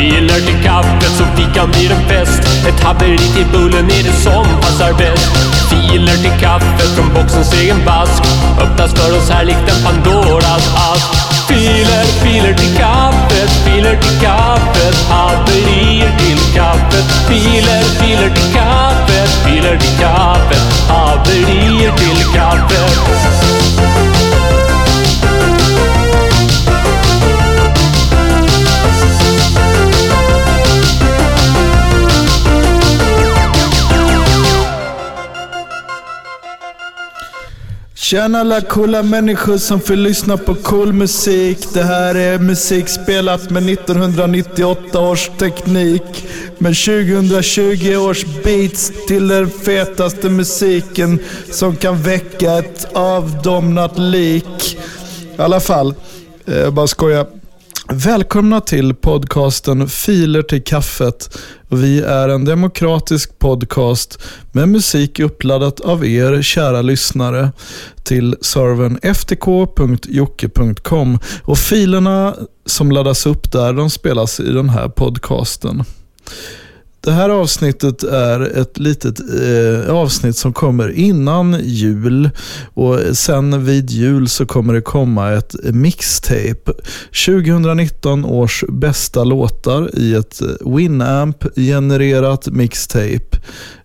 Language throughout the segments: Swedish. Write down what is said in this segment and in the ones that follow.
Filer till kaffet så fikan blir en fest. Ett haveri till bullen är det som passar bäst. Filer till kaffet från boxens egen vask Öppnas för oss här likt en Pandoras ask. Filer, filer till kaffet, filer till kaffet. Haverier till kaffet. Filer, filer till kaffet, filer till kaffet. Haverier till kaffet. Tjena alla coola människor som får lyssna på cool musik. Det här är musik spelat med 1998 års teknik. Med 2020 års beats till den fetaste musiken som kan väcka ett avdomnat lik. I alla fall, eh, jag bara skojar. Välkomna till podcasten Filer till kaffet. Vi är en demokratisk podcast med musik uppladdat av er kära lyssnare till servern ftk.jocke.com och filerna som laddas upp där de spelas i den här podcasten. Det här avsnittet är ett litet eh, avsnitt som kommer innan jul och sen vid jul så kommer det komma ett mixtape. 2019 års bästa låtar i ett Winamp genererat mixtape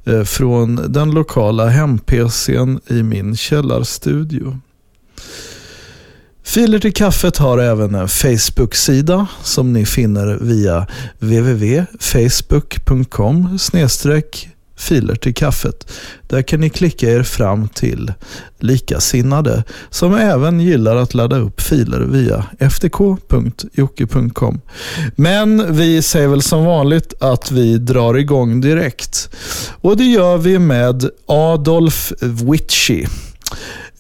eh, från den lokala hem-PCn i min källarstudio. Filer till kaffet har även en Facebook-sida som ni finner via www.facebook.com filer till kaffet. Där kan ni klicka er fram till likasinnade som även gillar att ladda upp filer via ftk.jocke.com. Men vi säger väl som vanligt att vi drar igång direkt. Och det gör vi med Adolf Witchy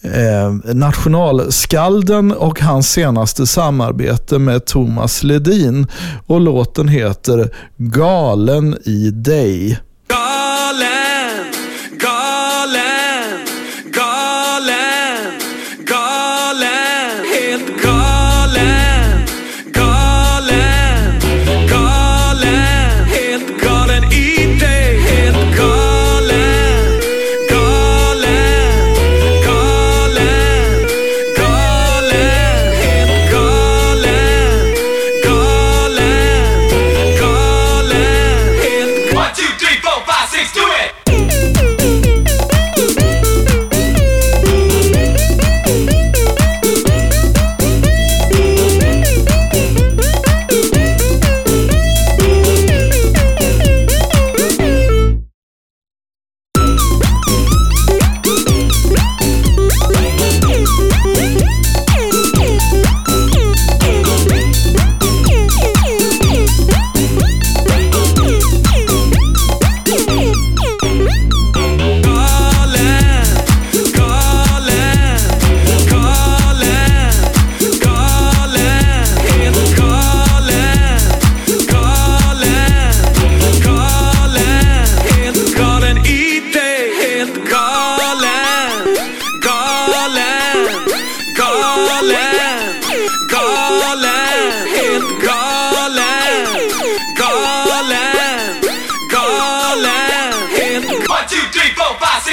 eh, nationalskalden och hans senaste samarbete med Thomas Ledin. Och låten heter Galen i dig.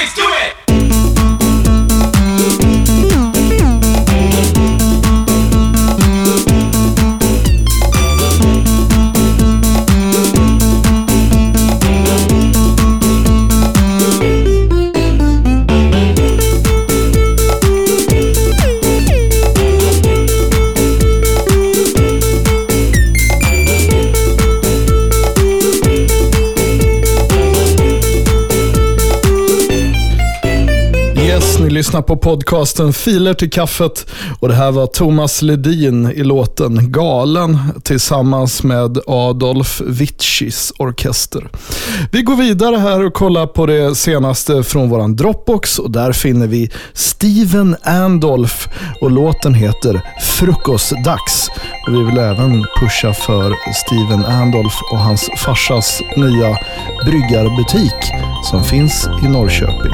Six, do it! Ni lyssnar på podcasten Filer till kaffet och det här var Thomas Ledin i låten Galen tillsammans med Adolf Witschis orkester. Vi går vidare här och kollar på det senaste från våran Dropbox och där finner vi Steven Andolf och låten heter Frukostdags. Och vi vill även pusha för Steven Andolf och hans farsas nya bryggarbutik som finns i Norrköping.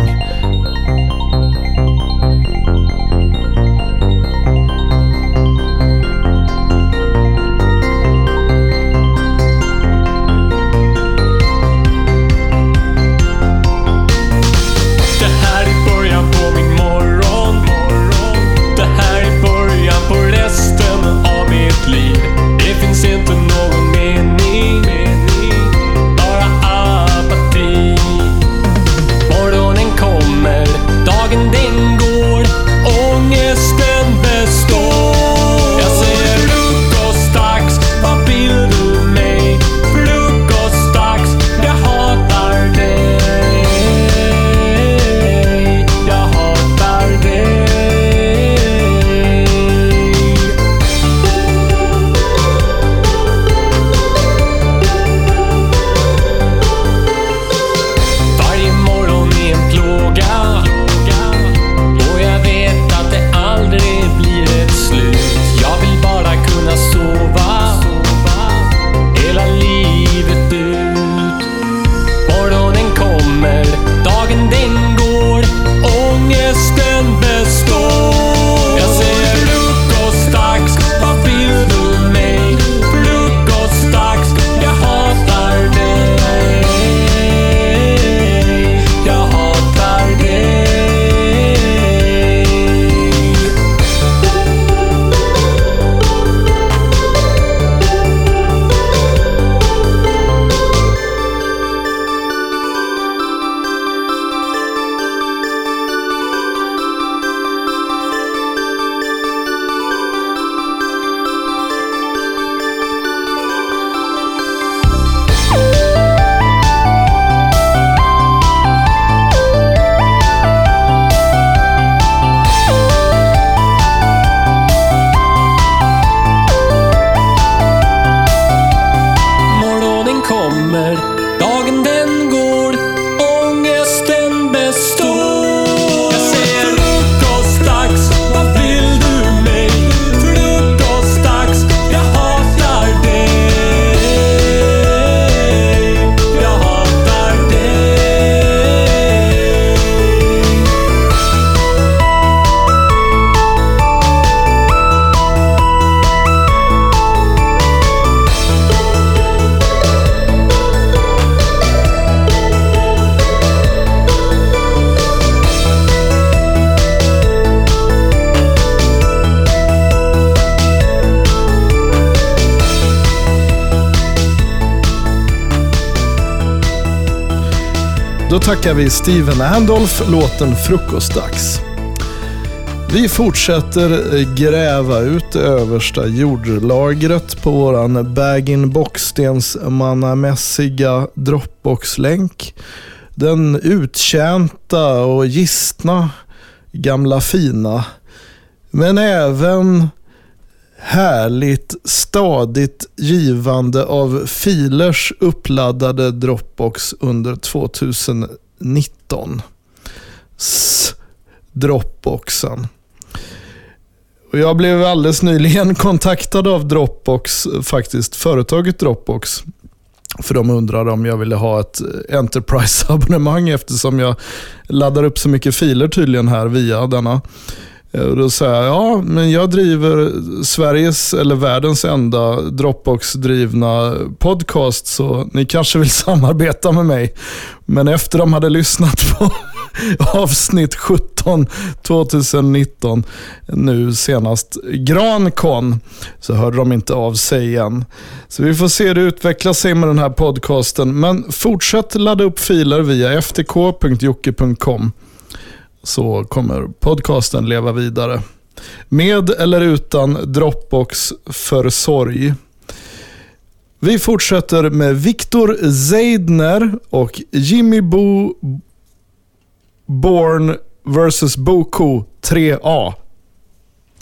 Då tackar vi Steven Andolf låten Frukostdags. Vi fortsätter gräva ut det översta jordlagret på våran bag-in-box-stensmannamässiga Dropbox-länk. Den uttjänta och gistna gamla fina. Men även härligt stadigt givande av filers uppladdade Dropbox under 2019. S Dropboxen. Och jag blev alldeles nyligen kontaktad av Dropbox, faktiskt företaget Dropbox. För de undrade om jag ville ha ett eh, Enterprise-abonnemang eftersom jag laddar upp så mycket filer tydligen här via denna. Eh, och då sa jag, ja, men jag driver Sveriges eller världens enda Dropbox-drivna podcast, så ni kanske vill samarbeta med mig. Men efter de hade lyssnat på avsnitt 17 2019, nu senast Grancon, så hörde de inte av sig igen. Så vi får se hur det utvecklar sig med den här podcasten. Men fortsätt ladda upp filer via ftk.jocke.com så kommer podcasten leva vidare. Med eller utan Dropbox för sorg. Vi fortsätter med Viktor Zeidner och Jimmy Bo Born vs Boko 3A.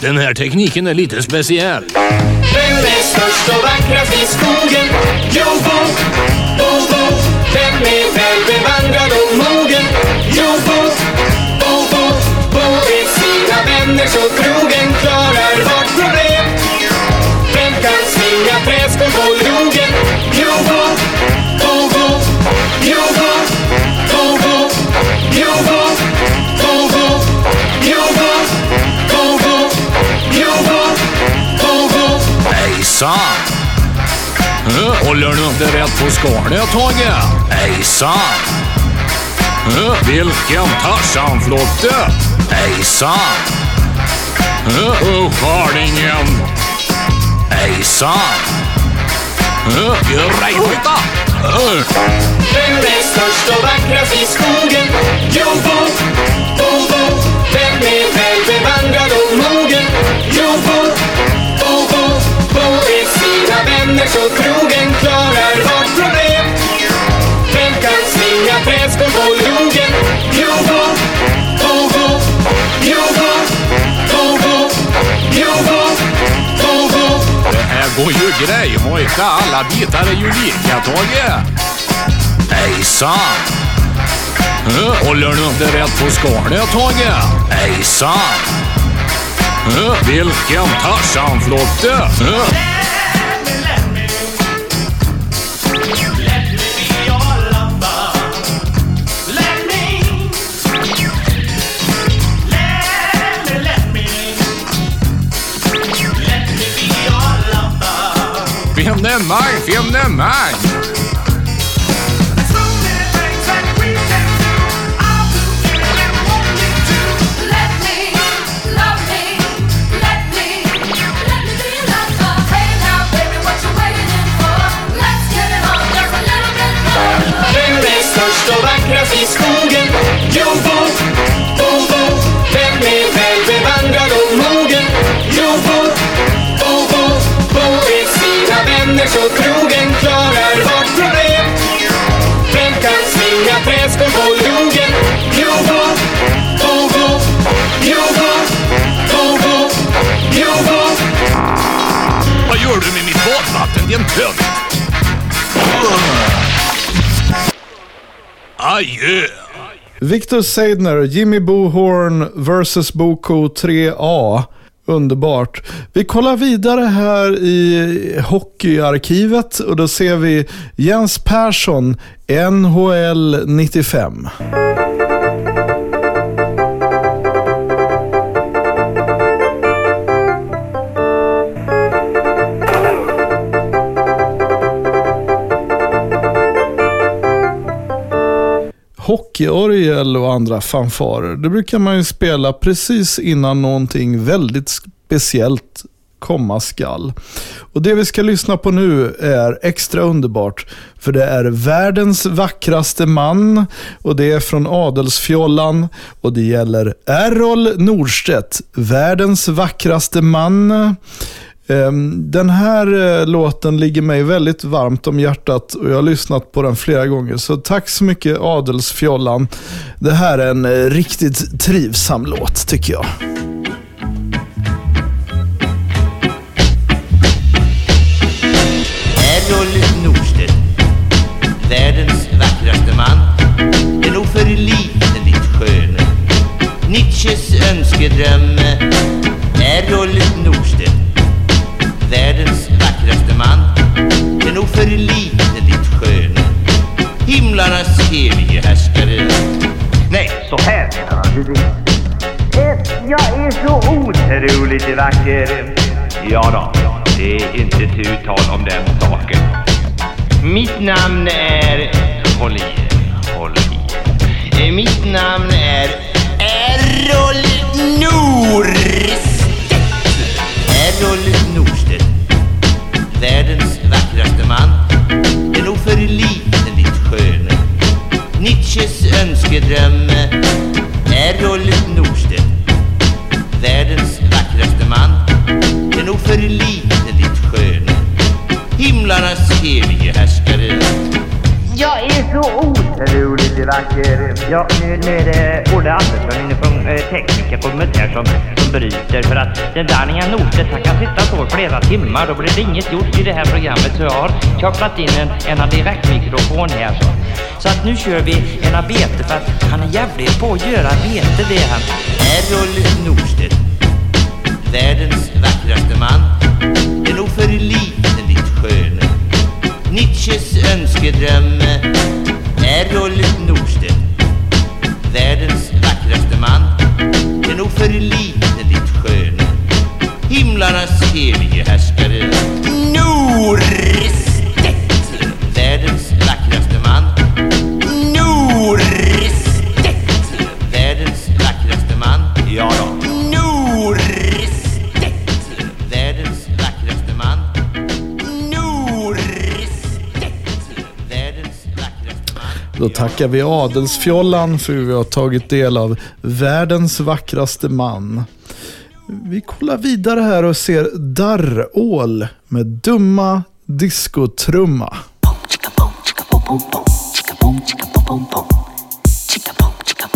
Den här tekniken är lite speciell. Vem är störst och vackrast i skogen? Jo, Bo, Bo, Bo. Vem är väl bevandrad och mogen? Sina så trogen, klarar vart problem. Vem kan svinga träskor på logen? Jo, Bo, Bo, Bo. Jo, Bo, Bo, Bo. Jo, Bo, Bo, Bo. Jo, Bo, Bo, Bo. Jo, Bo, Bo, Bo. Hejsan! Håller du inte rätt på skalet, Tage? Hejsan! Vilken Tarzan-flotte! Hejsan! Eh, Och Hejsan! Eh, Vem är störst och vackrast i skogen? Jo, Bo, Bo, Bo. Vem är väl bevandrad och mogen? Jo, Bo, Bo, Bo. Bo är sina vänner så trogen, klarar vart problem. Vem kan svinga träskor på logen? Grej. Hojta, alla bitar är ju lika, Tage. Hejsan! Håller du inte rätt på skalet, Tage? Hejsan! Eh, Vilken Tarzanflotte! never film never. Adjö! Victor Seidner, Jimmy Bohorn vs Boko 3A. Underbart. Vi kollar vidare här i hockeyarkivet och då ser vi Jens Persson, NHL 95. Hockeyorgel och andra fanfarer, det brukar man ju spela precis innan någonting väldigt speciellt komma skall. Och det vi ska lyssna på nu är extra underbart, för det är världens vackraste man och det är från Adelsfjollan och det gäller Errol Nordstedt, världens vackraste man. Ehm, den här eh, låten ligger mig väldigt varmt om hjärtat och jag har lyssnat på den flera gånger. Så tack så mycket Adelsfjollan. Det här är en eh, riktigt trivsam låt tycker jag. Errol Lite vacker. Ja då, det är inte tu tal om den saken. Mitt namn är... Håll i er, håll i er. Eh, mitt namn är Errol Norstedt. Errol Norstedt. världens vackraste man, är nog för sköne. Nietzsches önskedröm, Errol Norstedt världens vackraste man, är nog för lite sköne. Himlarnas evige härskare. Jag är så otroligt vacker. Ja, nu är det Olle Andersson inne från eh, tekniker på som, som bryter. För att den där Anja Nordstedt, han kan sitta så flera timmar. Då blir det inget gjort i det här programmet. Så jag har kopplat in en, en direktmikrofon här. Så. så att nu kör vi en bete för att han är jävligt på att göra bete det han. Errol Norstedt. Världens vackraste man. Det är nog för liten ditt skön. Nietzsches önskedröm är Rolf Nordström. Världens vackraste man Är nog för lite ditt sköne Himlarnas evige härskare Nord! då tackar vi adelsfjollan för att vi har tagit del av världens vackraste man. Vi kollar vidare här och ser Darrål med Dumma Diskotrumma. Chicka bom, chicka bom, bom, bom. Chicka bom, chicka bom, bom. Chicka bom, chicka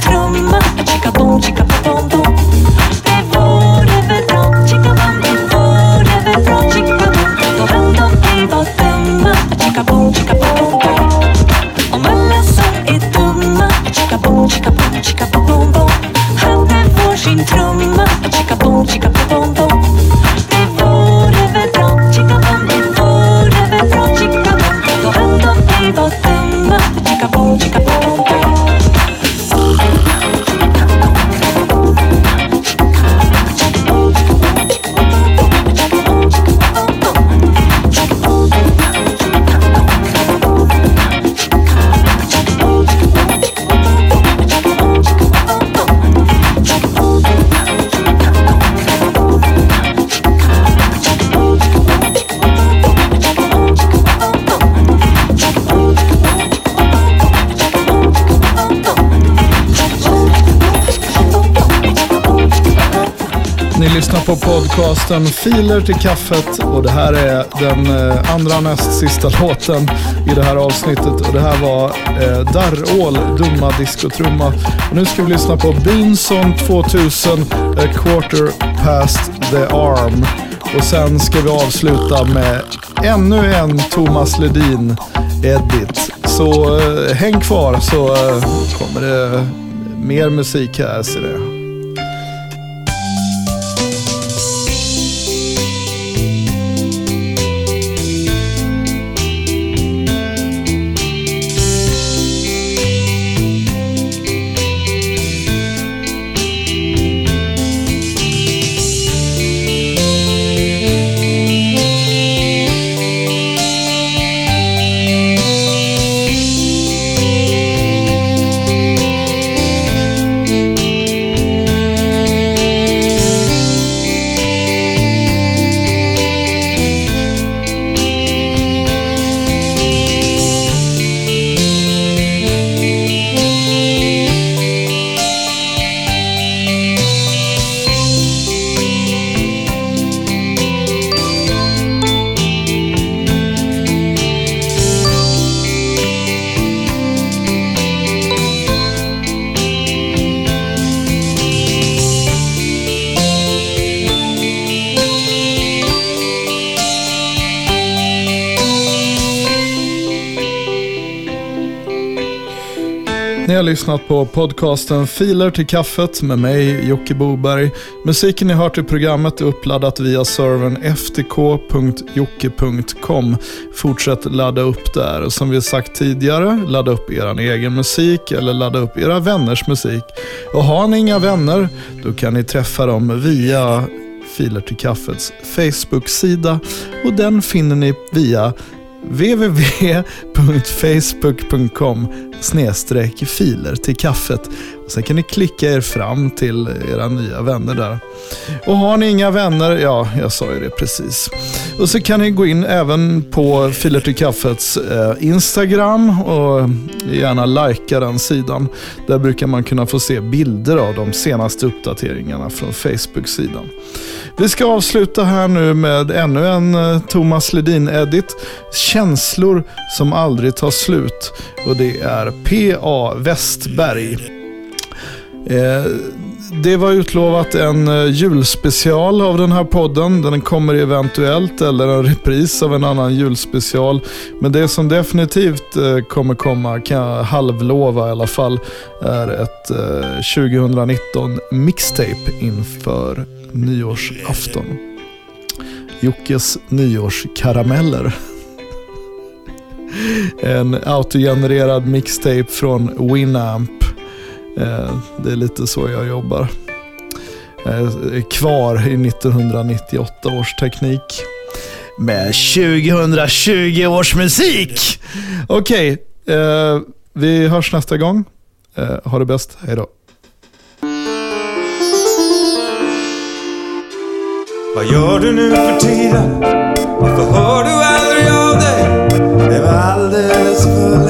through my på podcasten Filer till kaffet och det här är den eh, andra näst sista låten i det här avsnittet och det här var eh, Darrål, Dumma Diskotrumma. Och nu ska vi lyssna på Bunson 2000, A Quarter Past the Arm. Och sen ska vi avsluta med ännu en Thomas Ledin edit. Så eh, häng kvar så eh, kommer det mer musik här ser det. Har lyssnat på podcasten Filer till kaffet med mig, Jocke Boberg. Musiken ni hört i programmet är uppladdat via servern ftk.jocke.com. Fortsätt ladda upp där. Och som vi sagt tidigare, ladda upp er egen musik eller ladda upp era vänners musik. Och har ni inga vänner, då kan ni träffa dem via Filer till kaffets Facebook-sida och den finner ni via www.facebook.com filer till kaffet. Och sen kan ni klicka er fram till era nya vänner där. Och har ni inga vänner, ja, jag sa ju det precis. Och så kan ni gå in även på Filer till kaffets eh, Instagram och gärna likea den sidan. Där brukar man kunna få se bilder av de senaste uppdateringarna från Facebook-sidan. Vi ska avsluta här nu med ännu en eh, Thomas Ledin-edit. Känslor som aldrig tar slut. Och det är P.A. Westberg. Eh, det var utlovat en eh, julspecial av den här podden. Den kommer eventuellt eller en repris av en annan julspecial. Men det som definitivt eh, kommer komma, kan jag halvlova i alla fall, är ett 2019 mixtape inför nyårsafton. Jockes nyårskarameller. En autogenererad mixtape från Winamp. Eh, det är lite så jag jobbar. Eh, kvar i 1998 års teknik. Med 2020 års musik! Okej, okay. vi hörs nästa gång. Ha det bäst, hej Vad gör du nu för tiden? Varför hör du aldrig av dig? Det var alldeles för